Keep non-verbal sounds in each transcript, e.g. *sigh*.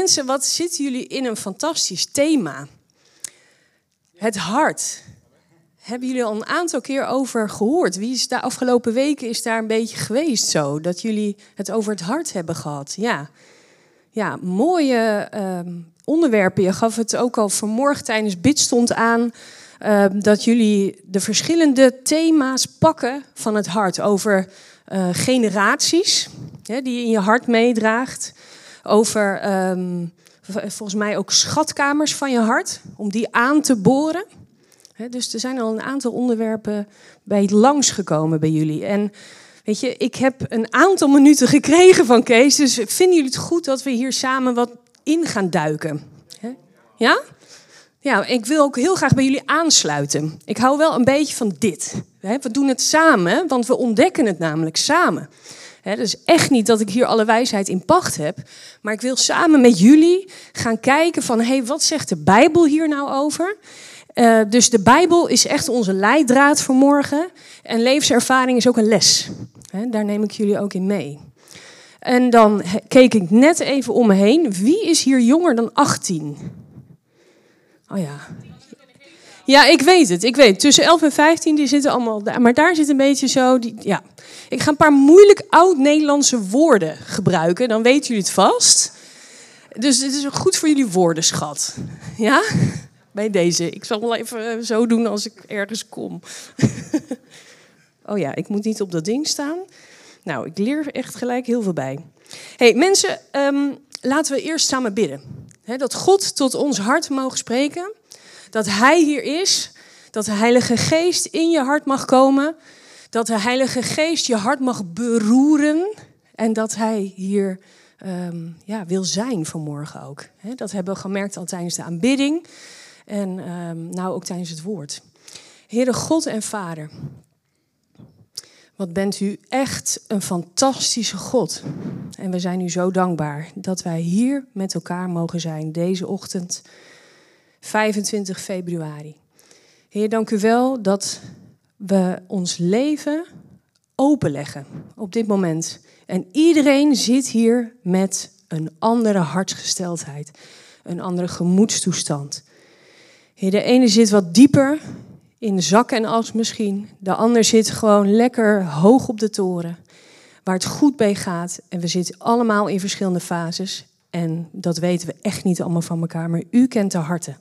Mensen, wat zitten jullie in een fantastisch thema? Het hart. Hebben jullie al een aantal keer over gehoord? Wie is de afgelopen weken is daar een beetje geweest zo? Dat jullie het over het hart hebben gehad. Ja, ja mooie uh, onderwerpen. Je gaf het ook al vanmorgen tijdens bidstond aan. Uh, dat jullie de verschillende thema's pakken van het hart. Over uh, generaties, die je in je hart meedraagt over um, volgens mij ook schatkamers van je hart, om die aan te boren. dus er zijn al een aantal onderwerpen bij langsgekomen bij jullie. En weet je, ik heb een aantal minuten gekregen van Kees, dus vinden jullie het goed dat we hier samen wat in gaan duiken? Ja? Ja, ik wil ook heel graag bij jullie aansluiten. Ik hou wel een beetje van dit. We doen het samen, want we ontdekken het namelijk samen. He, dus echt niet dat ik hier alle wijsheid in pacht heb. Maar ik wil samen met jullie gaan kijken van... hé, hey, wat zegt de Bijbel hier nou over? Uh, dus de Bijbel is echt onze leidraad voor morgen. En levenservaring is ook een les. Daar neem ik jullie ook in mee. En dan keek ik net even om me heen. Wie is hier jonger dan 18? Oh ja, ja, ik weet het. Ik weet Tussen 11 en 15 die zitten allemaal daar. Maar daar zit een beetje zo. Die, ja. Ik ga een paar moeilijk oud-Nederlandse woorden gebruiken. Dan weten jullie het vast. Dus het is goed voor jullie woordenschat. Ja? Bij deze. Ik zal wel even zo doen als ik ergens kom. *laughs* oh ja, ik moet niet op dat ding staan. Nou, ik leer echt gelijk heel veel bij. hey, mensen, um, laten we eerst samen bidden. dat God tot ons hart mogen spreken dat Hij hier is, dat de Heilige Geest in je hart mag komen, dat de Heilige Geest je hart mag beroeren en dat Hij hier um, ja, wil zijn vanmorgen ook. dat hebben we gemerkt al tijdens de aanbidding en um, nou ook tijdens het woord. Heere God en Vader, wat bent u echt een fantastische God. En we zijn u zo dankbaar dat wij hier met elkaar mogen zijn deze ochtend. 25 februari. Heer, dank u wel dat we ons leven openleggen op dit moment. En iedereen zit hier met een andere hartsgesteldheid, een andere gemoedstoestand. De ene zit wat dieper in zak en as misschien. De ander zit gewoon lekker hoog op de toren, waar het goed mee gaat. En we zitten allemaal in verschillende fases. En dat weten we echt niet allemaal van elkaar, maar u kent de harten.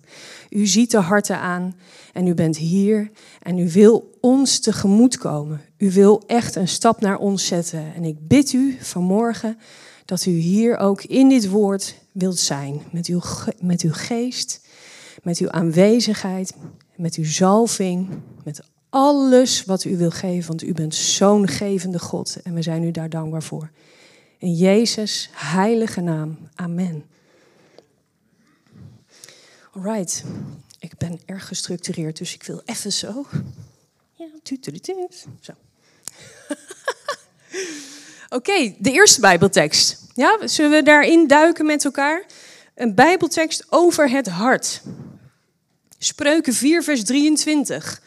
U ziet de harten aan en u bent hier en u wil ons tegemoet komen. U wil echt een stap naar ons zetten. En ik bid u vanmorgen dat u hier ook in dit woord wilt zijn. Met uw, met uw geest, met uw aanwezigheid, met uw zalving, met alles wat u wil geven. Want u bent zo'n gevende God en we zijn u daar dankbaar voor. In Jezus' heilige naam. Amen. Alright. Ik ben erg gestructureerd, dus ik wil even zo. Ja, tuut, Zo. *laughs* Oké, de eerste Bijbeltekst. Ja, zullen we daarin duiken met elkaar? Een Bijbeltekst over het hart. Spreuken 4, vers 23.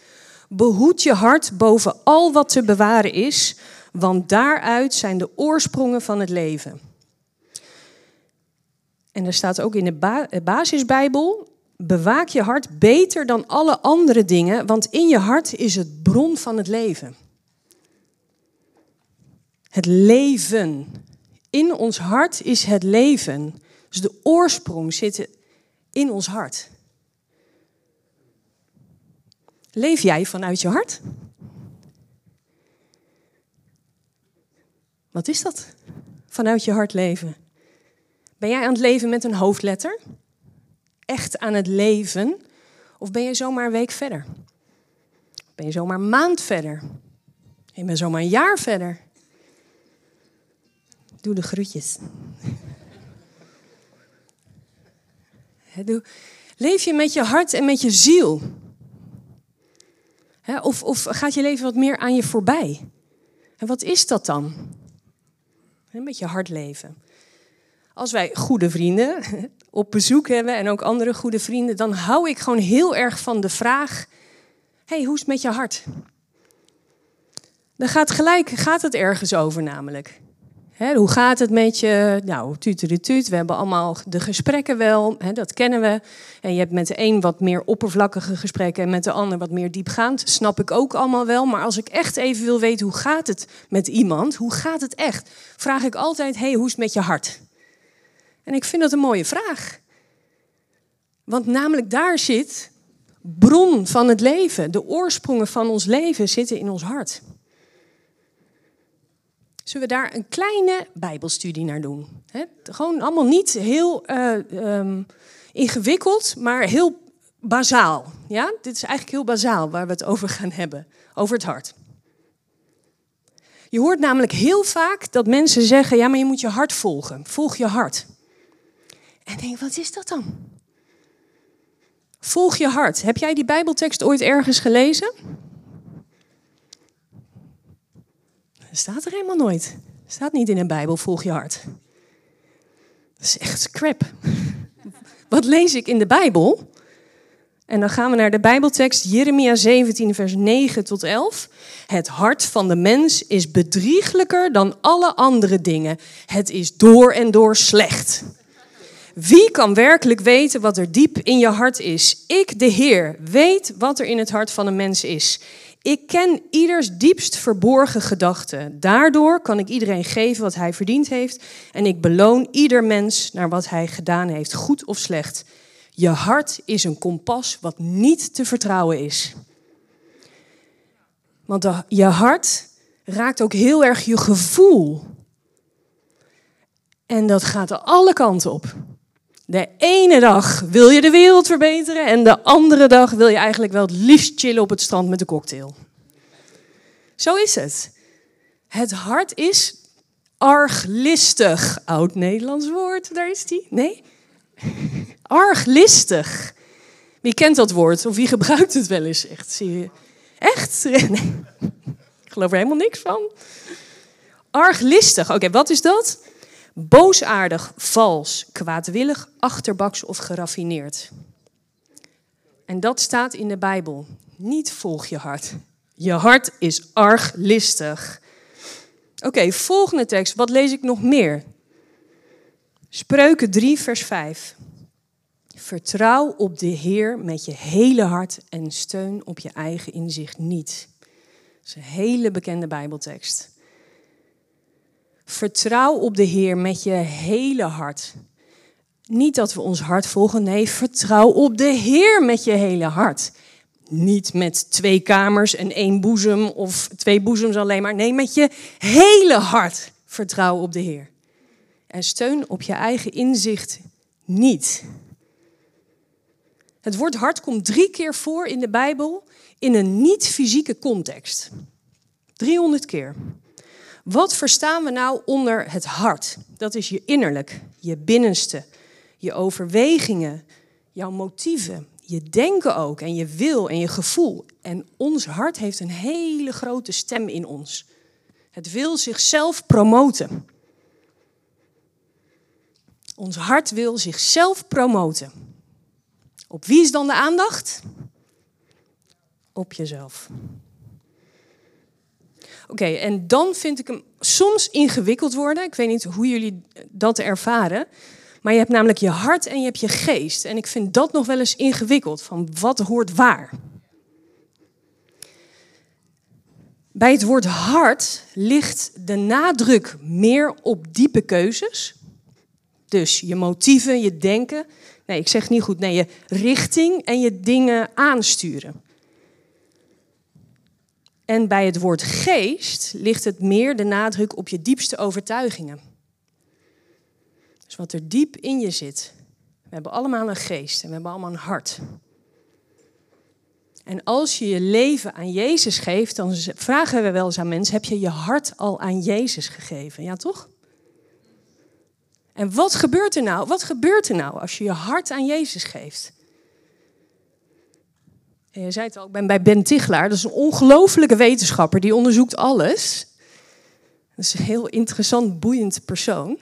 Behoed je hart boven al wat te bewaren is, want daaruit zijn de oorsprongen van het leven. En er staat ook in de basisbijbel, bewaak je hart beter dan alle andere dingen, want in je hart is het bron van het leven. Het leven. In ons hart is het leven. Dus de oorsprong zit in ons hart. Leef jij vanuit je hart? Wat is dat? Vanuit je hart leven. Ben jij aan het leven met een hoofdletter? Echt aan het leven? Of ben je zomaar een week verder? Ben je zomaar een maand verder? Je zomaar een jaar verder? Doe de groetjes. Leef je met je hart en met je ziel? Of gaat je leven wat meer aan je voorbij? En wat is dat dan? Een beetje hard leven. Als wij goede vrienden *laughs* op bezoek hebben en ook andere goede vrienden, dan hou ik gewoon heel erg van de vraag: hey, hoe is het met je hart? Dan gaat gelijk gaat het ergens over namelijk. Hoe gaat het met je? Nou, tuut. We hebben allemaal de gesprekken wel, dat kennen we. En je hebt met de een wat meer oppervlakkige gesprekken en met de ander wat meer diepgaand. Snap ik ook allemaal wel. Maar als ik echt even wil weten hoe gaat het met iemand, hoe gaat het echt, vraag ik altijd: hey, hoe is het met je hart? En ik vind dat een mooie vraag. Want namelijk daar zit bron van het leven. De oorsprongen van ons leven zitten in ons hart. Zullen we daar een kleine Bijbelstudie naar doen? gewoon allemaal niet heel uh, um, ingewikkeld, maar heel bazaal. Ja? Dit is eigenlijk heel bazaal waar we het over gaan hebben. Over het hart. Je hoort namelijk heel vaak dat mensen zeggen: ja, maar je moet je hart volgen. Volg je hart. En denk, wat is dat dan? Volg je hart. Heb jij die Bijbeltekst ooit ergens gelezen? Dat staat er helemaal nooit. Staat niet in een Bijbel, volg je hart. Dat is echt crap. Wat lees ik in de Bijbel? En dan gaan we naar de Bijbeltekst Jeremia 17, vers 9 tot 11. Het hart van de mens is bedrieglijker dan alle andere dingen. Het is door en door slecht. Wie kan werkelijk weten wat er diep in je hart is? Ik, de Heer, weet wat er in het hart van een mens is. Ik ken ieders diepst verborgen gedachten. Daardoor kan ik iedereen geven wat hij verdiend heeft. En ik beloon ieder mens naar wat hij gedaan heeft, goed of slecht. Je hart is een kompas wat niet te vertrouwen is. Want je hart raakt ook heel erg je gevoel. En dat gaat alle kanten op. De ene dag wil je de wereld verbeteren en de andere dag wil je eigenlijk wel het liefst chillen op het strand met een cocktail. Zo is het. Het hart is arglistig. Oud-Nederlands woord, daar is die. Nee? *laughs* Arglistig. Wie kent dat woord of wie gebruikt het wel eens? Echt? Echt? *laughs* Nee. Ik geloof er helemaal niks van. Arglistig. Oké, wat is dat? Boosaardig, vals, kwaadwillig, achterbaks of geraffineerd. En dat staat in de Bijbel. Niet volg je hart. Je hart is arglistig. Oké, volgende tekst. Wat lees ik nog meer? Spreuken 3, vers 5. Vertrouw op de Heer met je hele hart en steun op je eigen inzicht niet. Dat is een hele bekende Bijbeltekst. Vertrouw op de Heer met je hele hart. Niet dat we ons hart volgen, nee, vertrouw op de Heer met je hele hart. Niet met twee kamers en één boezem of twee boezems alleen maar. Nee, met je hele hart vertrouw op de Heer. En steun op je eigen inzicht niet. Het woord hart komt drie keer voor in de Bijbel in een niet-fysieke context. 300 keer. Wat verstaan we nou onder het hart? Dat is je innerlijk, je binnenste, je overwegingen, jouw motieven, je denken ook en je wil en je gevoel. En ons hart heeft een hele grote stem in ons. Het wil zichzelf promoten. Ons hart wil zichzelf promoten. Op wie is dan de aandacht? Op jezelf. Oké, en dan vind ik hem soms ingewikkeld worden. Ik weet niet hoe jullie dat ervaren. Maar je hebt namelijk je hart en je hebt je geest. En ik vind dat nog wel eens ingewikkeld. Van wat hoort waar? Bij het woord hart ligt de nadruk meer op diepe keuzes. Dus je motieven, je denken. Nee, ik zeg niet goed. Nee, je richting en je dingen aansturen. En bij het woord geest ligt het meer de nadruk op je diepste overtuigingen. Dus wat er diep in je zit. We hebben allemaal een geest en we hebben allemaal een hart. En als je je leven aan Jezus geeft, dan vragen we wel eens aan mensen: heb je je hart al aan Jezus gegeven? Ja, toch? En wat gebeurt er nou? Wat gebeurt er nou als je je hart aan Jezus geeft? Je zei het al, ik ben bij Ben Tichelaar. Dat is een ongelofelijke wetenschapper. Die onderzoekt alles. Dat is een heel interessant, boeiend persoon.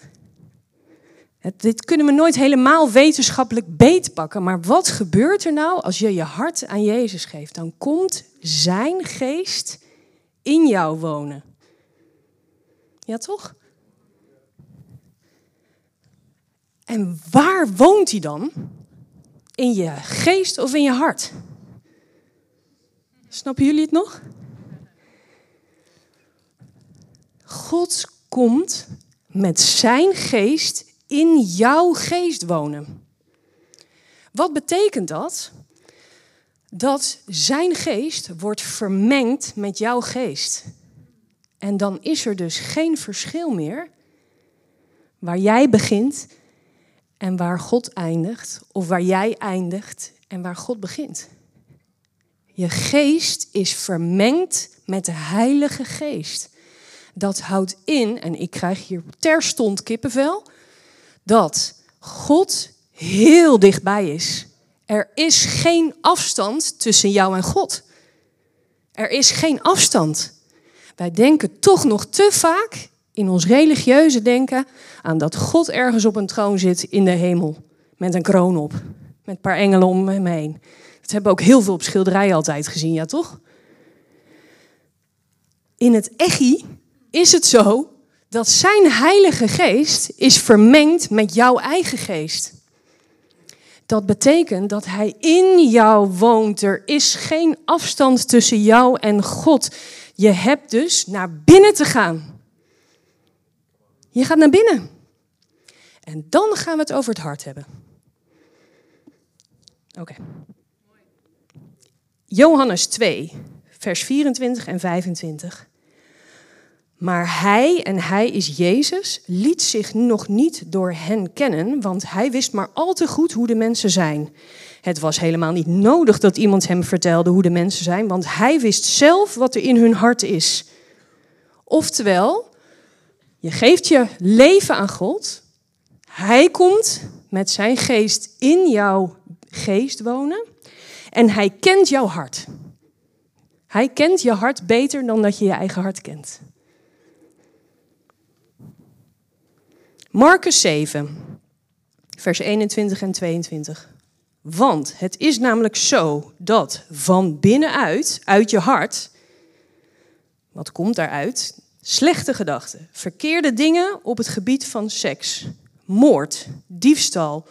Dit kunnen we nooit helemaal wetenschappelijk beetpakken. Maar wat gebeurt er nou als je je hart aan Jezus geeft? Dan komt zijn geest in jou wonen. Ja, toch? En waar woont hij dan? In je geest of in je hart? Snappen jullie het nog? God komt met zijn geest in jouw geest wonen. Wat betekent dat? Dat zijn geest wordt vermengd met jouw geest. En dan is er dus geen verschil meer waar jij begint en waar God eindigt, of waar jij eindigt en waar God begint. Je geest is vermengd met de Heilige Geest. Dat houdt in, en ik krijg hier terstond kippenvel, dat God heel dichtbij is. Er is geen afstand tussen jou en God. Er is geen afstand. Wij denken toch nog te vaak in ons religieuze denken aan dat God ergens op een troon zit in de hemel. Met een kroon op. Met een paar engelen om hem heen. Dat hebben we ook heel veel op schilderijen altijd gezien, ja toch? In het echi is het zo dat zijn heilige geest is vermengd met jouw eigen geest. Dat betekent dat hij in jou woont. Er is geen afstand tussen jou en God. Je hebt dus naar binnen te gaan. Je gaat naar binnen. En dan gaan we het over het hart hebben. Oké. Johannes 2, vers 24 en 25. Maar hij, en hij is Jezus, liet zich nog niet door hen kennen, want hij wist maar al te goed hoe de mensen zijn. Het was helemaal niet nodig dat iemand hem vertelde hoe de mensen zijn, want hij wist zelf wat er in hun hart is. Oftewel, je geeft je leven aan God, hij komt met zijn geest in jouw geest wonen en hij kent jouw hart. Hij kent je hart beter dan dat je je eigen hart kent. Marcus 7, vers 21 en 22. Want het is namelijk zo dat van binnenuit, uit je hart, wat komt daaruit? Slechte gedachten, verkeerde dingen op het gebied van seks, moord, diefstal,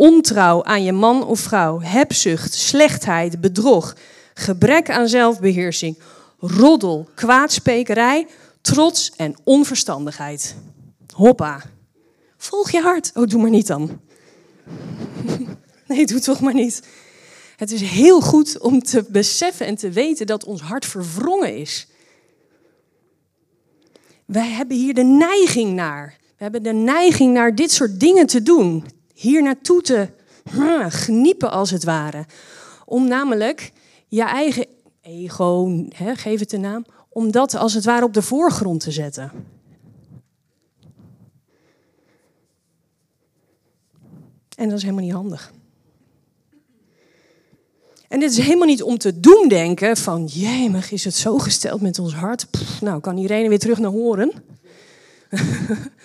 ontrouw aan je man of vrouw, hebzucht, slechtheid, bedrog, gebrek aan zelfbeheersing, roddel, kwaadsprekerij, trots en onverstandigheid. Hoppa. Volg je hart. Oh, doe maar niet dan. Nee, doe toch maar niet. Het is heel goed om te beseffen en te weten dat ons hart verwrongen is. Wij hebben hier de neiging naar. We hebben de neiging naar dit soort dingen te doen. Hier naartoe te gniepen als het ware. Om namelijk je eigen ego, geef het de naam, om dat als het ware op de voorgrond te zetten. En dat is helemaal niet handig. En dit is helemaal niet om te doemdenken van, jemig, is het zo gesteld met ons hart? nou, kan iedereen weer terug naar horen? *laughs*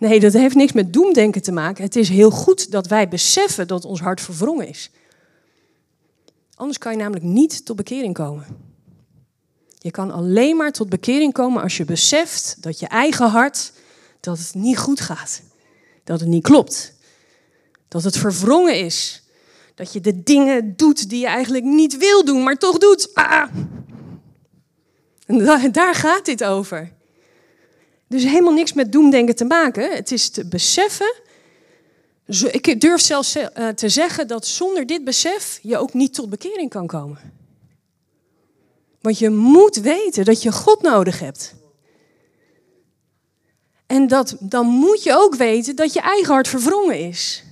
nee, dat heeft niks met doemdenken te maken. Het is heel goed dat wij beseffen dat ons hart verwrongen is. Anders kan je namelijk niet tot bekering komen. Je kan alleen maar tot bekering komen als je beseft dat je eigen hart, dat het niet goed gaat. Dat het niet klopt. Dat het verwrongen is. Dat je de dingen doet die je eigenlijk niet wil doen, maar toch doet. Ah. En daar gaat dit over. Dus helemaal niks met doemdenken te maken. Het is te beseffen. Ik durf zelfs eh, te zeggen dat zonder dit besef je ook niet tot bekering kan komen. Want je moet weten dat je God nodig hebt. En dat, dan moet je ook weten dat je eigen hart verwrongen is.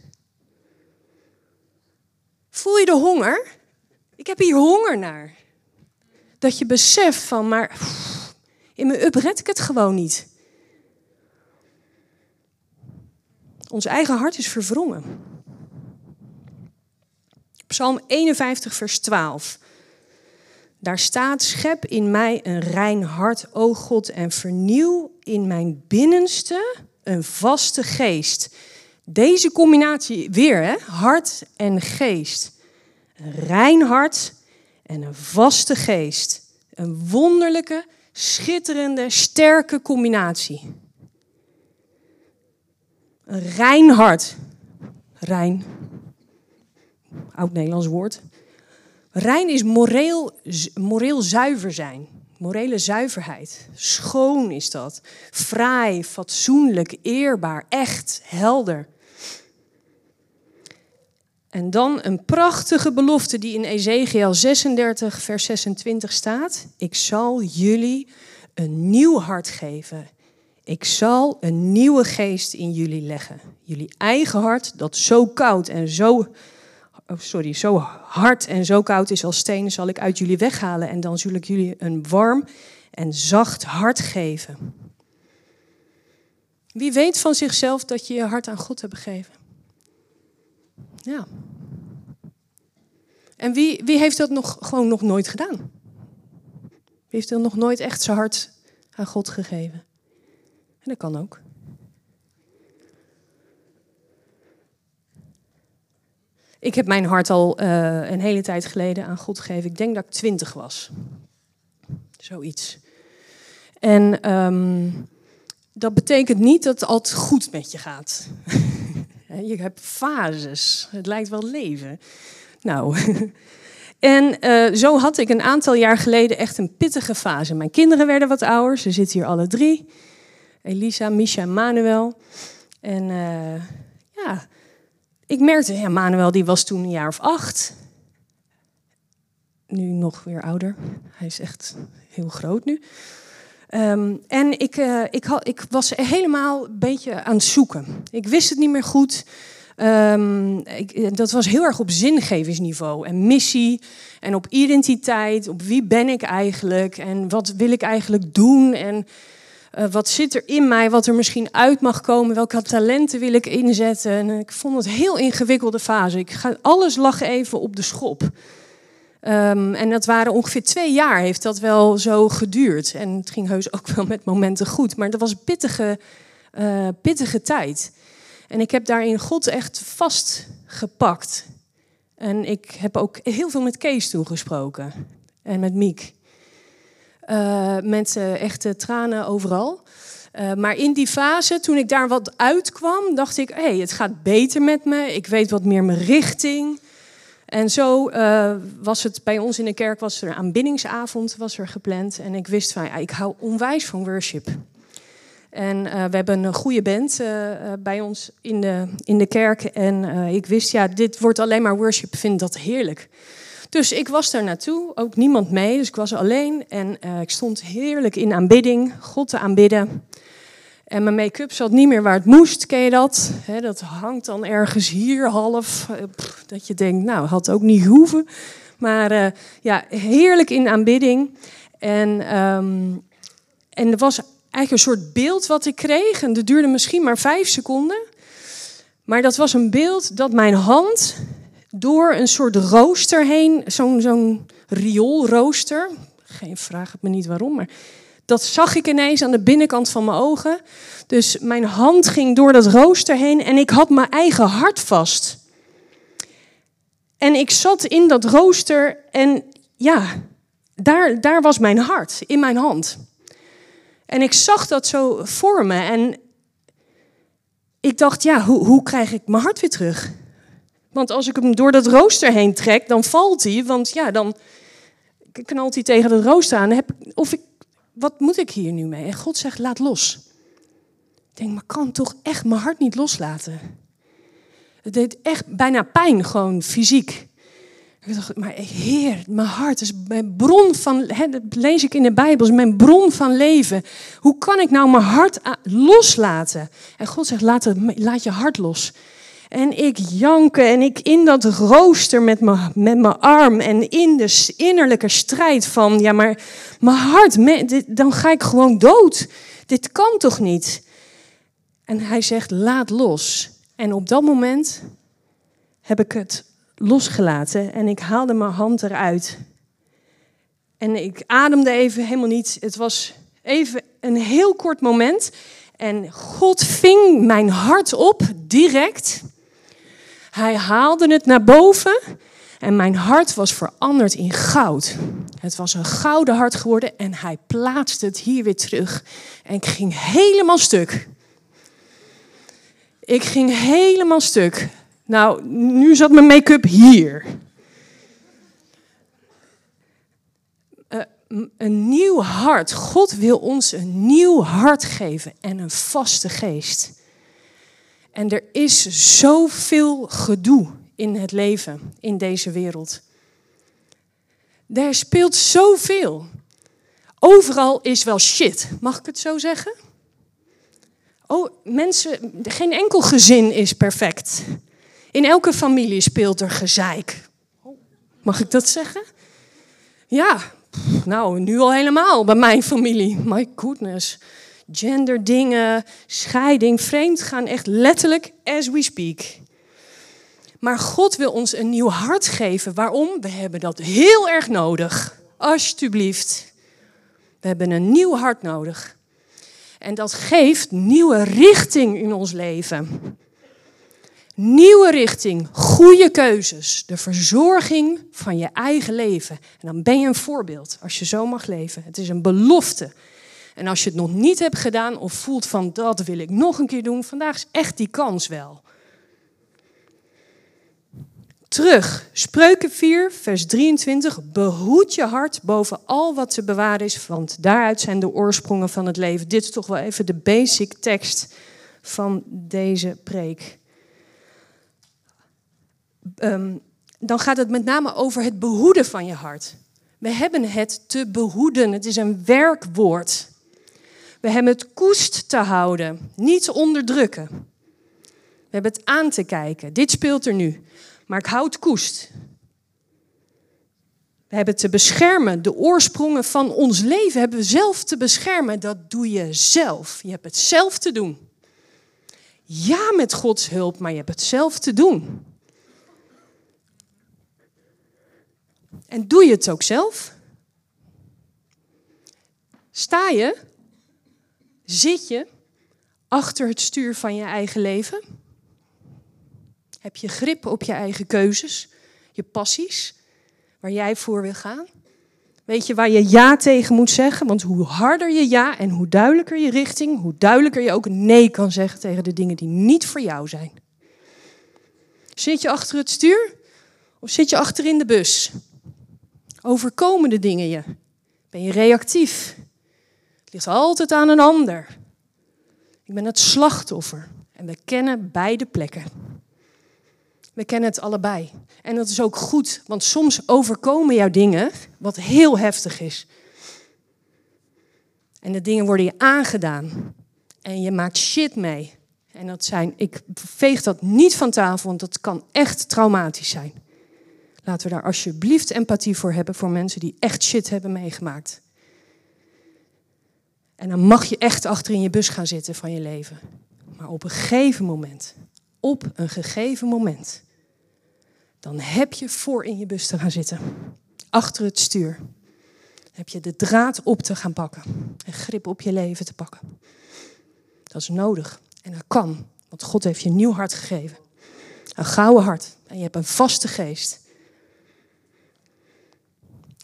Voel je de honger? Ik heb hier honger naar. Dat je beseft van, maar in mijn up red ik het gewoon niet. Ons eigen hart is verwrongen. Psalm 51, vers 12. Daar staat: Schep in mij een rein hart, o God, en vernieuw in mijn binnenste een vaste geest. Deze combinatie weer, hè? hart en geest. Een rein hart en een vaste geest. Een wonderlijke, schitterende, sterke combinatie. Een rein hart. rein. Oud-Nederlands woord. Rein is moreel, moreel zuiver zijn. Morele zuiverheid. Schoon is dat. Fraai, fatsoenlijk, eerbaar, echt, helder. En dan een prachtige belofte die in Ezekiel 36, vers 26 staat. Ik zal jullie een nieuw hart geven. Ik zal een nieuwe geest in jullie leggen. Jullie eigen hart, dat zo koud en zo, oh sorry, zo hard en zo koud is als stenen, zal ik uit jullie weghalen. En dan zul ik jullie een warm en zacht hart geven. Wie weet van zichzelf dat je je hart aan God hebt gegeven? Ja. En wie, wie heeft dat nog, gewoon nog nooit gedaan? Wie heeft er nog nooit echt zijn hart aan God gegeven? Dat kan ook. Ik heb mijn hart al uh, een hele tijd geleden aan God gegeven. Ik denk dat ik twintig was. Zoiets. En um, dat betekent niet dat het altijd goed met je gaat. *laughs* je hebt fases. Het lijkt wel leven. Nou, *laughs* en uh, zo had ik een aantal jaar geleden echt een pittige fase. Mijn kinderen werden wat ouder, ze zitten hier alle drie. Elisa, Misha en Manuel. En uh, ja, ik merkte, ja, Manuel die was toen een jaar of acht. Nu nog weer ouder. Hij is echt heel groot nu. Um, en ik, uh, ik, had, ik was helemaal een beetje aan het zoeken. Ik wist het niet meer goed. Um, ik, dat was heel erg op zingevingsniveau en missie en op identiteit. Op wie ben ik eigenlijk en wat wil ik eigenlijk doen en uh, wat zit er in mij, wat er misschien uit mag komen, welke talenten wil ik inzetten. En ik vond het een heel ingewikkelde fase. Ik ga, alles lag even op de schop. Um, en dat waren ongeveer twee jaar, heeft dat wel zo geduurd. En het ging heus ook wel met momenten goed, maar dat was pittige, uh, pittige tijd. En ik heb daarin God echt vastgepakt. En ik heb ook heel veel met Kees toegesproken. En met Miek. Met uh, echte tranen overal. Uh, maar in die fase, toen ik daar wat uitkwam, dacht ik: hé, hey, het gaat beter met me. Ik weet wat meer mijn richting. En zo was het bij ons in de kerk, was er een aanbiddingsavond was er gepland. En ik wist van, ja, ik hou onwijs van worship. En we hebben een goede band bij ons in de, in de kerk. En ik wist, ja, dit wordt alleen maar worship. Ik vind dat heerlijk. Dus ik was daar naartoe, ook niemand mee. Dus ik was alleen en ik stond heerlijk in aanbidding, God te aanbidden. En mijn make-up zat niet meer waar het moest, ken je dat? Dat hangt dan ergens hier half. Pff, dat je denkt, nou, had ook niet hoeven. Maar ja, heerlijk in aanbidding. En, um, en er was eigenlijk een soort beeld wat ik kreeg. En dat duurde misschien maar vijf seconden. Maar dat was een beeld dat mijn hand door een soort rooster heen, zo'n zo'n rioolrooster. Geen vraag het me niet waarom, maar dat zag ik ineens aan de binnenkant van mijn ogen. Dus mijn hand ging door dat rooster heen en ik had mijn eigen hart vast. En ik zat in dat rooster en ja, daar, daar was mijn hart, in mijn hand. En ik zag dat zo voor me. En ik dacht, ja, hoe, hoe krijg ik mijn hart weer terug? Want als ik hem door dat rooster heen trek, dan valt hij. Want ja, dan knalt hij tegen het rooster aan. Heb ik, of ik, wat moet ik hier nu mee? En God zegt, laat los. Ik denk, maar kan toch echt mijn hart niet loslaten? Het deed echt bijna pijn, gewoon fysiek. Ik dacht, maar Heer, mijn hart is mijn bron van, hè, dat lees ik in de Bijbel, is mijn bron van leven. Hoe kan ik nou mijn hart loslaten? En God zegt, laat, laat je hart los. En ik janken en ik in dat rooster met mijn, met mijn arm en in de innerlijke strijd van, ja maar mijn hart, dan ga ik gewoon dood. Dit kan toch niet? En hij zegt, laat los. En op dat moment heb ik het losgelaten en ik haalde mijn hand eruit. En ik ademde even helemaal niet. Het was even een heel kort moment. En God ving mijn hart op direct. Hij haalde het naar boven. En mijn hart was veranderd in goud. Het was een gouden hart geworden en hij plaatste het hier weer terug. En ik ging helemaal stuk. Ik ging helemaal stuk. Nou, nu zat mijn make-up hier. Uh, een nieuw hart. God wil ons een nieuw hart geven en een vaste geest. En er is zoveel gedoe in het leven, in deze wereld. Er speelt zoveel. Overal is wel shit, mag ik het zo zeggen? Oh, mensen, geen enkel gezin is perfect. In elke familie speelt er gezeik. Mag ik dat zeggen? Ja, nou, nu al helemaal bij mijn familie. My goodness. Genderdingen, scheiding, vreemd gaan echt letterlijk as we speak. Maar God wil ons een nieuw hart geven. Waarom? We hebben dat heel erg nodig. Alsjeblieft. We hebben een nieuw hart nodig. En dat geeft nieuwe richting in ons leven. Nieuwe richting, goede keuzes, de verzorging van je eigen leven. En dan ben je een voorbeeld als je zo mag leven. Het is een belofte. En als je het nog niet hebt gedaan of voelt van dat wil ik nog een keer doen, vandaag is echt die kans wel. Terug, Spreuken 4, vers 23. Behoed je hart boven al wat te bewaren is, want daaruit zijn de oorsprongen van het leven. Dit is toch wel even de basic tekst van deze preek. Ehm, dan gaat het met name over het behoeden van je hart. We hebben het te behoeden. Het is een werkwoord. We hebben het koest te houden, niet onderdrukken. We hebben het aan te kijken. Dit speelt er nu. Maar ik houd koest. We hebben te beschermen. De oorsprongen van ons leven hebben we zelf te beschermen. Dat doe je zelf. Je hebt het zelf te doen. Ja, met Gods hulp, maar je hebt het zelf te doen. En doe je het ook zelf? Sta je, zit je achter het stuur van je eigen leven? Heb je grip op je eigen keuzes, je passies, waar jij voor wil gaan? Weet je waar je ja tegen moet zeggen? Want hoe harder je ja en hoe duidelijker je richting, hoe duidelijker je ook nee kan zeggen tegen de dingen die niet voor jou zijn. Zit je achter het stuur of zit je achter in de bus? Overkomen de dingen je? Ben je reactief? Het ligt altijd aan een ander. Ik ben het slachtoffer. En we kennen beide plekken. We kennen het allebei. En dat is ook goed, want soms overkomen jou dingen wat heel heftig is. En de dingen worden je aangedaan. En je maakt shit mee. En dat zijn, ik veeg dat niet van tafel, want dat kan echt traumatisch zijn. Laten we daar alsjeblieft empathie voor hebben voor mensen die echt shit hebben meegemaakt. En dan mag je echt achter in je bus gaan zitten van je leven. Maar op een gegeven moment, op een gegeven moment, dan heb je voor in je bus te gaan zitten. Achter het stuur. heb je de draad op te gaan pakken. En grip op je leven te pakken. Dat is nodig. En dat kan. Want God heeft je een nieuw hart gegeven. Een gouden hart. En je hebt een vaste geest.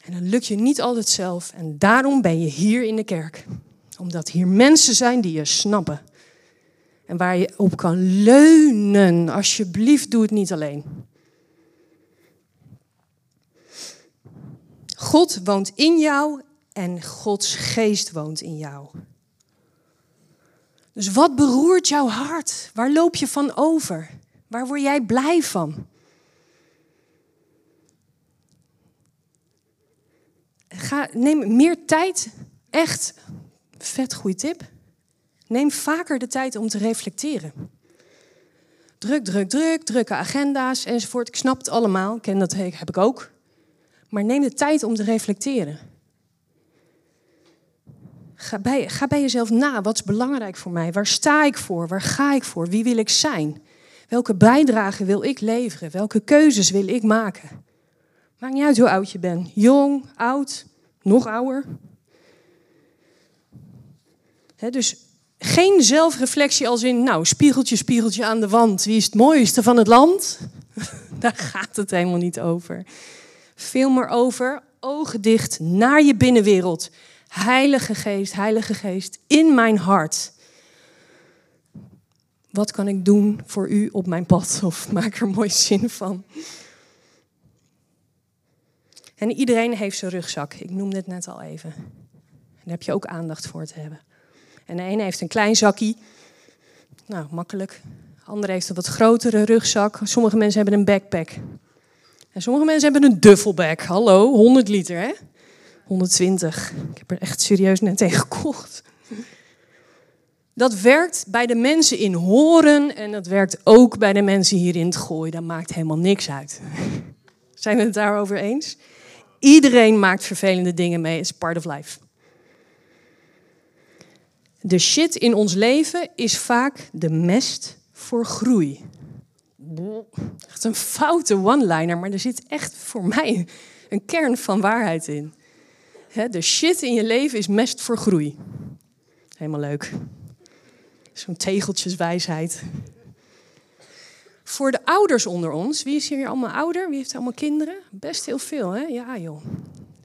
En dan lukt je niet altijd zelf. En daarom ben je hier in de kerk. Omdat hier mensen zijn die je snappen. En waar je op kan leunen. Alsjeblieft, doe het niet alleen. God woont in jou en Gods geest woont in jou. Dus wat beroert jouw hart? Waar loop je van over? Waar word jij blij van? Ga, neem meer tijd. Echt, vet goede tip. Neem vaker de tijd om te reflecteren. Druk, druk, druk, drukke agenda's enzovoort. Ik snap het allemaal. Ken dat heb ik ook. Maar neem de tijd om te reflecteren. Ga bij, ga bij jezelf na. Wat is belangrijk voor mij? Waar sta ik voor? Waar ga ik voor? Wie wil ik zijn? Welke bijdrage wil ik leveren? Welke keuzes wil ik maken? Maakt niet uit hoe oud je bent. Jong, oud, nog ouder. Dus geen zelfreflectie als in, nou, spiegeltje, spiegeltje aan de wand. Wie is het mooiste van het land? *laughs* Daar gaat het helemaal niet over. Veel meer over, ogen dicht naar je binnenwereld. Heilige Geest, Heilige Geest, in mijn hart. Wat kan ik doen voor u op mijn pad? Of maak er mooi zin van. En iedereen heeft zijn rugzak. Ik noemde het net al even. Daar heb je ook aandacht voor te hebben. En de ene heeft een klein zakje. Nou, makkelijk. De andere heeft een wat grotere rugzak. Sommige mensen hebben een backpack. En sommige mensen hebben een duffelbag. Hallo, 100 liter hè? 120. Ik heb er echt serieus net tegen gekocht. Dat werkt bij de mensen in Horen en dat werkt ook bij de mensen hier in het Gooi. Dat maakt helemaal niks uit. Zijn we het daarover eens? Iedereen maakt vervelende dingen mee. It's part of life. De shit in ons leven is vaak de mest voor groei. Echt een foute one-liner, maar er zit echt voor mij een kern van waarheid in. De shit in je leven is mest voor groei. Helemaal leuk. Zo'n tegeltjeswijsheid. Voor de ouders onder ons, wie is hier allemaal ouder? Wie heeft allemaal kinderen? Best heel veel, hè? Ja, joh.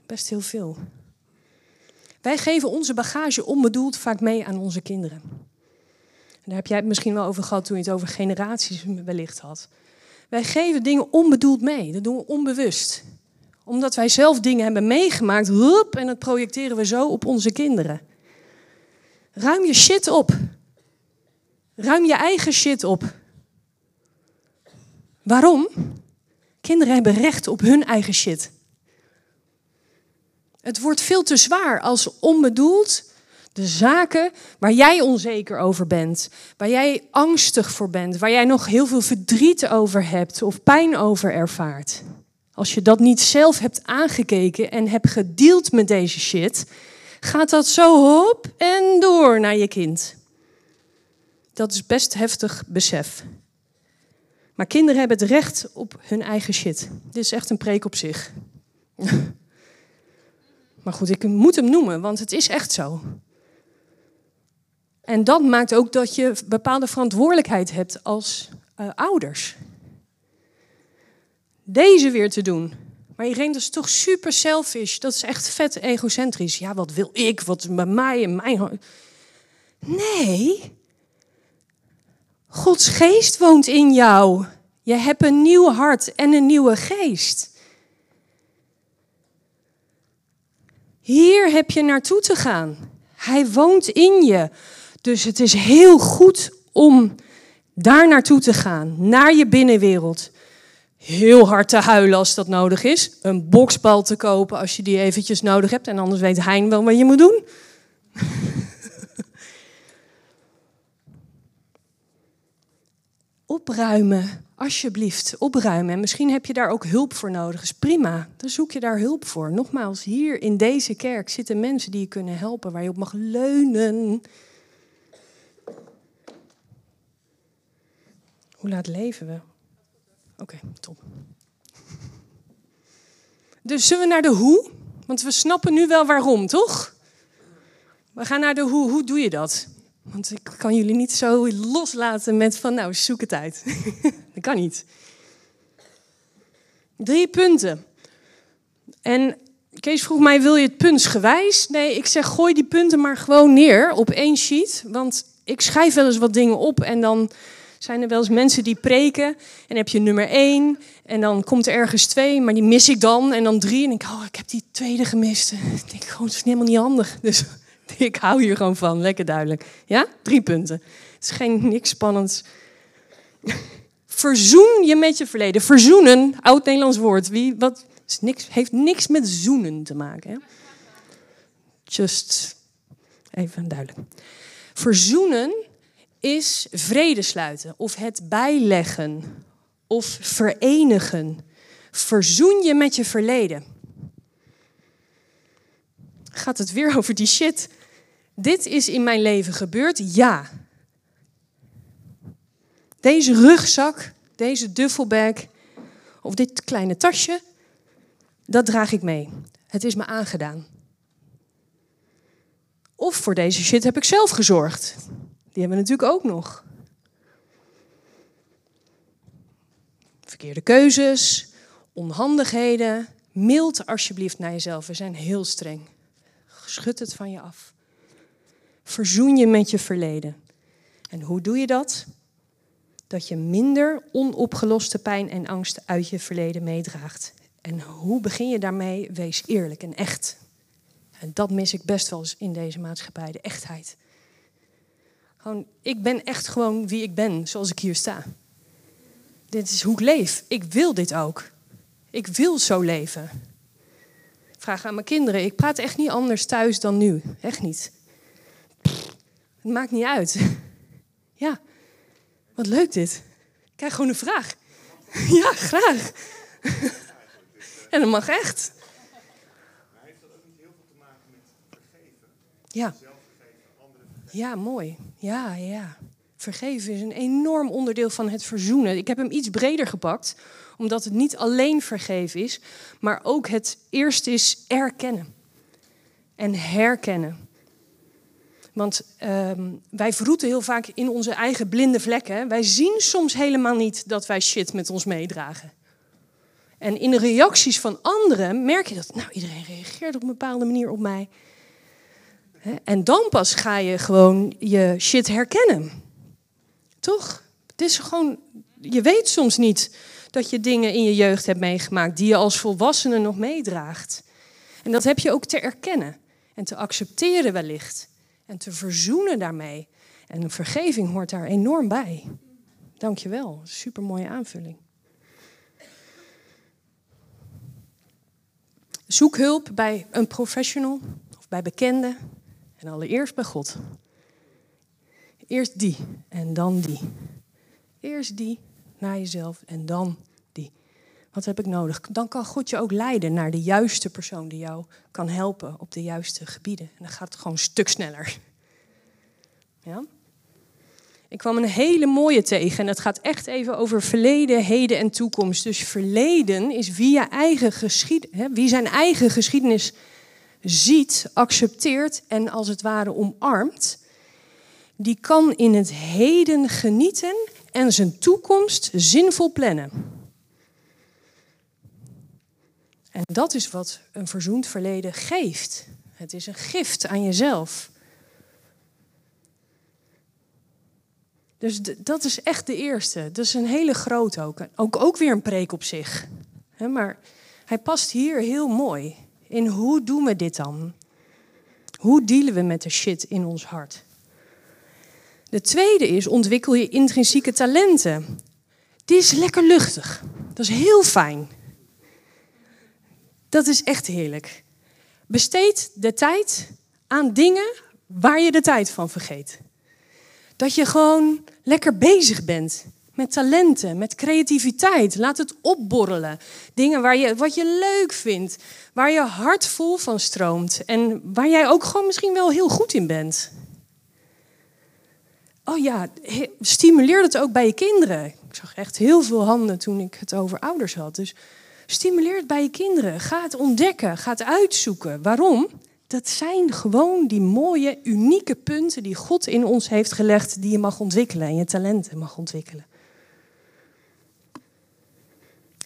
Best heel veel. Wij geven onze bagage onbedoeld vaak mee aan onze kinderen. En daar heb jij het misschien wel over gehad toen je het over generaties wellicht had. Wij geven dingen onbedoeld mee. Dat doen we onbewust. Omdat wij zelf dingen hebben meegemaakt, hup, en dat projecteren we zo op onze kinderen. Ruim je shit op. Ruim je eigen shit op. Waarom? Kinderen hebben recht op hun eigen shit. Het wordt veel te zwaar als onbedoeld de zaken waar jij onzeker over bent, waar jij angstig voor bent, waar jij nog heel veel verdriet over hebt of pijn over ervaart. Als je dat niet zelf hebt aangekeken en hebt gedeeld met deze shit, gaat dat zo hop en door naar je kind. Dat is best heftig besef. Maar kinderen hebben het recht op hun eigen shit. Dit is echt een preek op zich. *laughs* maar goed, ik moet hem noemen, want het is echt zo. En dat maakt ook dat je bepaalde verantwoordelijkheid hebt als uh, ouders. Deze weer te doen. Maar iedereen, dat is toch super selfish. Dat is echt vet egocentrisch. Ja, wat wil ik? Wat bij mij en mijn. Nee. Gods geest woont in jou. Je hebt een nieuw hart en een nieuwe geest. Hier heb je naartoe te gaan. Hij woont in je. Dus het is heel goed om daar naartoe te gaan, naar je binnenwereld. Heel hard te huilen als dat nodig is. Een boksbal te kopen als je die eventjes nodig hebt. En anders weet Hein wel wat je moet doen. *laughs* opruimen, alsjeblieft, opruimen. En misschien heb je daar ook hulp voor nodig. is prima, dan zoek je daar hulp voor. Nogmaals, hier in deze kerk zitten mensen die je kunnen helpen, waar je op mag leunen. Hoe laat leven we? Oké, top. Dus zullen we naar de hoe? Want we snappen nu wel waarom, toch? We gaan naar de hoe. Hoe doe je dat? Want ik kan jullie niet zo loslaten met van, nou, zoek het uit. *laughs* dat kan niet. Drie punten. En Kees vroeg mij, wil je het puntsgewijs? Nee, ik zeg, gooi die punten maar gewoon neer op één sheet. Want ik schrijf wel eens wat dingen op en dan zijn er wel eens mensen die preken. En heb je nummer één en dan komt er ergens twee, maar die mis ik dan. En dan drie en ik, oh, ik heb die tweede gemist. Ik denk gewoon, het is helemaal niet handig. Dus *laughs* ik hou hier gewoon van, lekker duidelijk. Ja, drie punten. Het is geen niks spannends. *laughs* Verzoen je met je verleden. Verzoenen, oud-Nederlands woord. Wie, wat, is niks, heeft niks met zoenen te maken. Just even duidelijk. Verzoenen is vrede sluiten of het bijleggen of verenigen. Verzoen je met je verleden. Gaat het weer over die shit? Dit is in mijn leven gebeurd, ja. Deze rugzak, deze duffelbag of dit kleine tasje, dat draag ik mee. Het is me aangedaan. Of voor deze shit heb ik zelf gezorgd. Die hebben we natuurlijk ook nog. Verkeerde keuzes, onhandigheden. Mild alsjeblieft naar jezelf. We zijn heel streng. Schud het van je af. Verzoen je met je verleden. En hoe doe je dat? dat je minder onopgeloste pijn en angst uit je verleden meedraagt. En hoe begin je daarmee? Wees eerlijk en echt. En dat mis ik best wel eens in deze maatschappij, de echtheid. Gewoon, ik ben echt gewoon wie ik ben, zoals ik hier sta. Dit is hoe ik leef. Ik wil dit ook. Ik wil zo leven. Vraag aan mijn kinderen. Ik praat echt niet anders thuis dan nu. Echt niet. Het maakt niet uit. *laughs* Ja, wat leuk dit. Ik krijg gewoon een vraag. *laughs* Ja, graag. *laughs* En dat mag echt. Maar heeft dat ook niet heel veel te maken met vergeven? Ja. Ja, mooi. Ja, ja. Vergeven is een enorm onderdeel van het verzoenen. Ik heb hem iets breder gepakt, omdat het niet alleen vergeven is, maar ook het eerste is erkennen en herkennen. Want ehm, wij verroeten heel vaak in onze eigen blinde vlekken. Wij zien soms helemaal niet dat wij shit met ons meedragen. En in de reacties van anderen merk je dat, nou, iedereen reageert op een bepaalde manier op mij. En dan pas ga je gewoon je shit herkennen. Toch? Het is gewoon, je weet soms niet dat je dingen in je jeugd hebt meegemaakt die je als volwassene nog meedraagt. En dat heb je ook te erkennen en te accepteren wellicht en te verzoenen daarmee. En vergeving hoort daar enorm bij. Dankjewel, super mooie aanvulling. Zoek hulp bij een professional of bij bekenden en allereerst bij God. Eerst die en dan die. Eerst die naar jezelf en dan. Wat heb ik nodig? Dan kan God je ook leiden naar de juiste persoon die jou kan helpen op de juiste gebieden. En dan gaat het gewoon een stuk sneller. Ja? Ik kwam een hele mooie tegen en het gaat echt even over verleden, heden en toekomst. Dus verleden is wie, eigen geschied, hè, wie zijn eigen geschiedenis ziet, accepteert en als het ware omarmt. Die kan in het heden genieten en zijn toekomst zinvol plannen. En dat is wat een verzoend verleden geeft. Het is een gift aan jezelf. Dus dat is echt de eerste. Dat is een hele grote ook. Ook, ook weer een preek op zich. maar hij past hier heel mooi in hoe doen we dit dan? Hoe dealen we met de shit in ons hart? De tweede is ontwikkel je intrinsieke talenten. Die is lekker luchtig. Dat is heel fijn. Dat is echt heerlijk. Besteed de tijd aan dingen waar je de tijd van vergeet. Dat je gewoon lekker bezig bent met talenten, met creativiteit. Laat het opborrelen. Dingen waar je, wat je leuk vindt, waar je hart vol van stroomt en waar jij ook gewoon misschien wel heel goed in bent. Oh ja, stimuleer het ook bij je kinderen. Ik zag echt heel veel handen toen ik het over ouders had. Dus stimuleer het bij je kinderen. Ga het ontdekken, ga het uitzoeken. Waarom? dat zijn gewoon die mooie, unieke punten die God in ons heeft gelegd, die je mag ontwikkelen en je talenten mag ontwikkelen.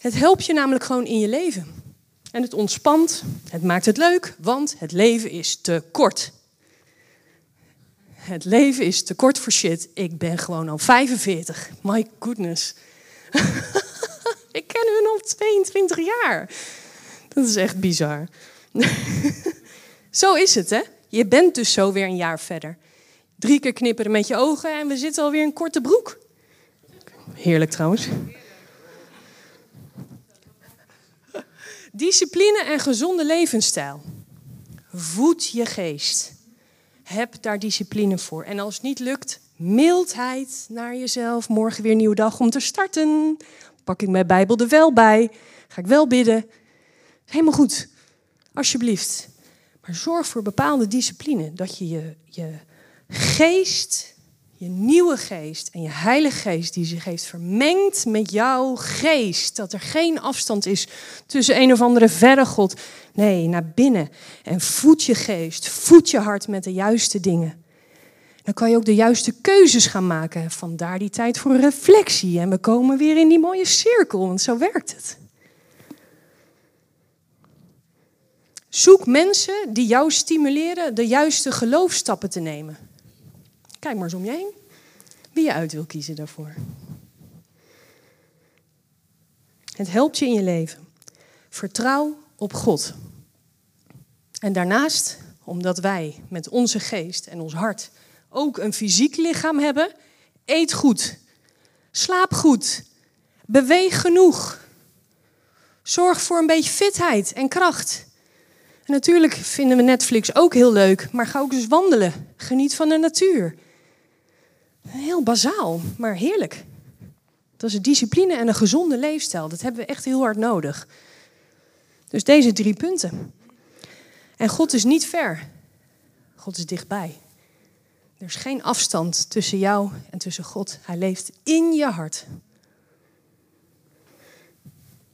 Het helpt je namelijk gewoon in je leven. En het ontspant, het maakt het leuk, want het leven is te kort. Het leven is te kort voor shit. Ik ben gewoon al 45. My goodness. *laughs* Ik ken hun al 22 jaar. Dat is echt bizar. *laughs* Zo is het, hè? Je bent dus zo weer een jaar verder. Drie keer knipperen met je ogen en we zitten alweer in korte broek. Heerlijk trouwens. Discipline en gezonde levensstijl. Voed je geest. Heb daar discipline voor. En als het niet lukt, mildheid naar jezelf. Morgen weer een nieuwe dag om te starten. Pak ik mijn Bijbel er wel bij. Ga ik wel bidden. Helemaal goed. Alsjeblieft. Maar zorg voor bepaalde discipline. Dat je je, je geest, je nieuwe geest en je heilige geest die zich heeft vermengd met jouw geest. Dat er geen afstand is tussen een of andere verre God. Nee, naar binnen. En voed je geest, voed je hart met de juiste dingen. Dan kan je ook de juiste keuzes gaan maken. Vandaar die tijd voor reflectie. En we komen weer in die mooie cirkel, want zo werkt het. Zoek mensen die jou stimuleren de juiste geloofstappen te nemen. Kijk maar eens om je heen. Wie je uit wil kiezen daarvoor. Het helpt je in je leven. Vertrouw op God. En daarnaast, omdat wij met onze geest en ons hart ook een fysiek lichaam hebben, eet goed. Slaap goed. Beweeg genoeg. Zorg voor een beetje fitheid en kracht. Natuurlijk vinden we Netflix ook heel leuk, maar ga ook eens wandelen. Geniet van de natuur. Heel bazaal, maar heerlijk. Dat is een discipline en een gezonde leefstijl. Dat hebben we echt heel hard nodig. Dus deze drie punten. En God is niet ver. God is dichtbij. Er is geen afstand tussen jou en tussen God. Hij leeft in je hart.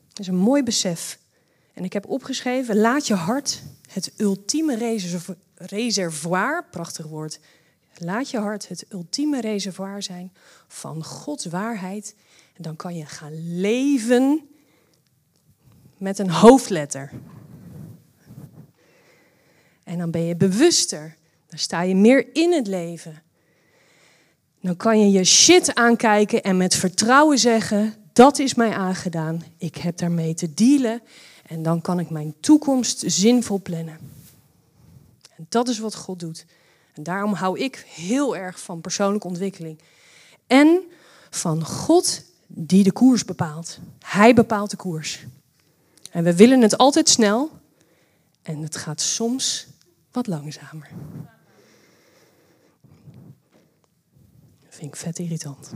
Dat is een mooi besef. En ik heb opgeschreven: laat je hart het ultieme reservoir, prachtig woord, laat je hart het ultieme reservoir zijn van Gods waarheid. En dan kan je gaan leven met een hoofdletter. En dan ben je bewuster. Dan sta je meer in het leven. Dan kan je je shit aankijken en met vertrouwen zeggen: dat is mij aangedaan. Ik heb daarmee te dealen. En dan kan ik mijn toekomst zinvol plannen. En dat is wat God doet. En daarom hou ik heel erg van persoonlijke ontwikkeling. En van God die de koers bepaalt. Hij bepaalt de koers. En we willen het altijd snel. En het gaat soms wat langzamer. Dat vind ik vet irritant.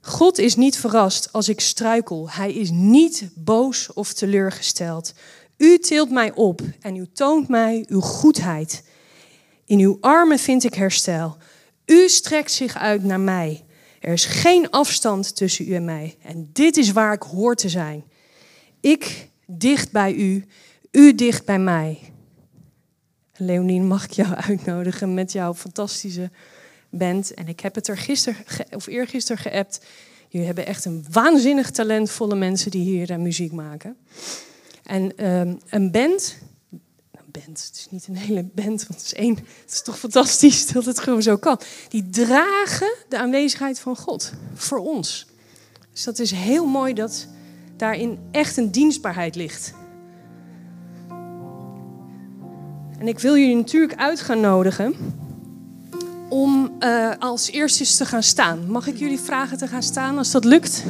God is niet verrast als ik struikel. Hij is niet boos of teleurgesteld. U tilt mij op en u toont mij uw goedheid. In uw armen vind ik herstel. U strekt zich uit naar mij. Er is geen afstand tussen u en mij. En dit is waar ik hoor te zijn. Ik dicht bij u, u dicht bij mij. Leonien, mag ik jou *laughs* uitnodigen met jouw fantastische band? En ik heb het er gisteren of eergisteren geappt. Jullie hebben echt een waanzinnig talentvolle mensen die hier uh, muziek maken. En um, een band, een band, het is niet een hele band, want het is één. Het is toch fantastisch *laughs* dat het gewoon zo kan. Die dragen de aanwezigheid van God voor ons. Dus dat is heel mooi dat daarin echt een dienstbaarheid ligt. En ik wil jullie natuurlijk uit gaan nodigen om uh, als eerste te gaan staan. Mag ik jullie vragen te gaan staan als dat lukt?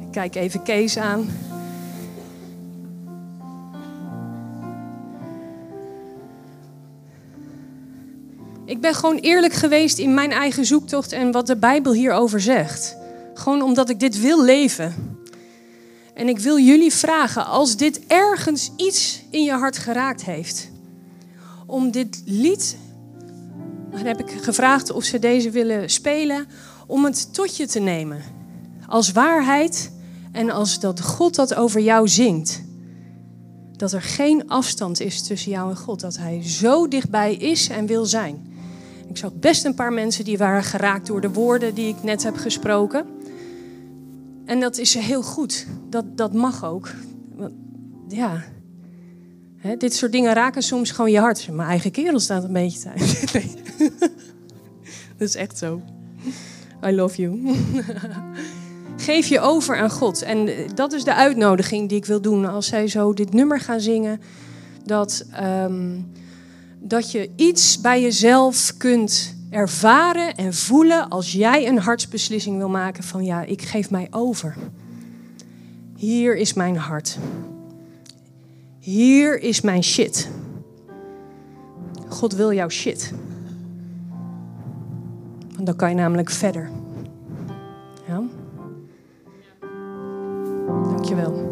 Ik kijk even Kees aan. Ik ben gewoon eerlijk geweest in mijn eigen zoektocht en wat de Bijbel hierover zegt. Gewoon omdat ik dit wil leven. En ik wil jullie vragen, als dit ergens iets in je hart geraakt heeft, om dit lied, dan heb ik gevraagd of ze deze willen spelen, om het tot je te nemen. Als waarheid en als dat God dat over jou zingt. Dat er geen afstand is tussen jou en God. Dat Hij zo dichtbij is en wil zijn. Ik zag best een paar mensen die waren geraakt door de woorden die ik net heb gesproken. En dat is heel goed. Dat, dat mag ook. Ja. dit soort dingen raken soms gewoon je hart. Mijn eigen kerel staat een beetje thuis. *laughs* *laughs* Dat is echt zo. I love you. *laughs* Geef je over aan God. En dat is de uitnodiging die ik wil doen als zij zo dit nummer gaan zingen. Dat, ehm, dat je iets bij jezelf kunt ervaren en voelen als jij een hartsbeslissing wil maken van ja, ik geef mij over. Hier is mijn hart. Hier is mijn shit. God wil jouw shit. Want dan kan je namelijk verder. Ja? Dankjewel.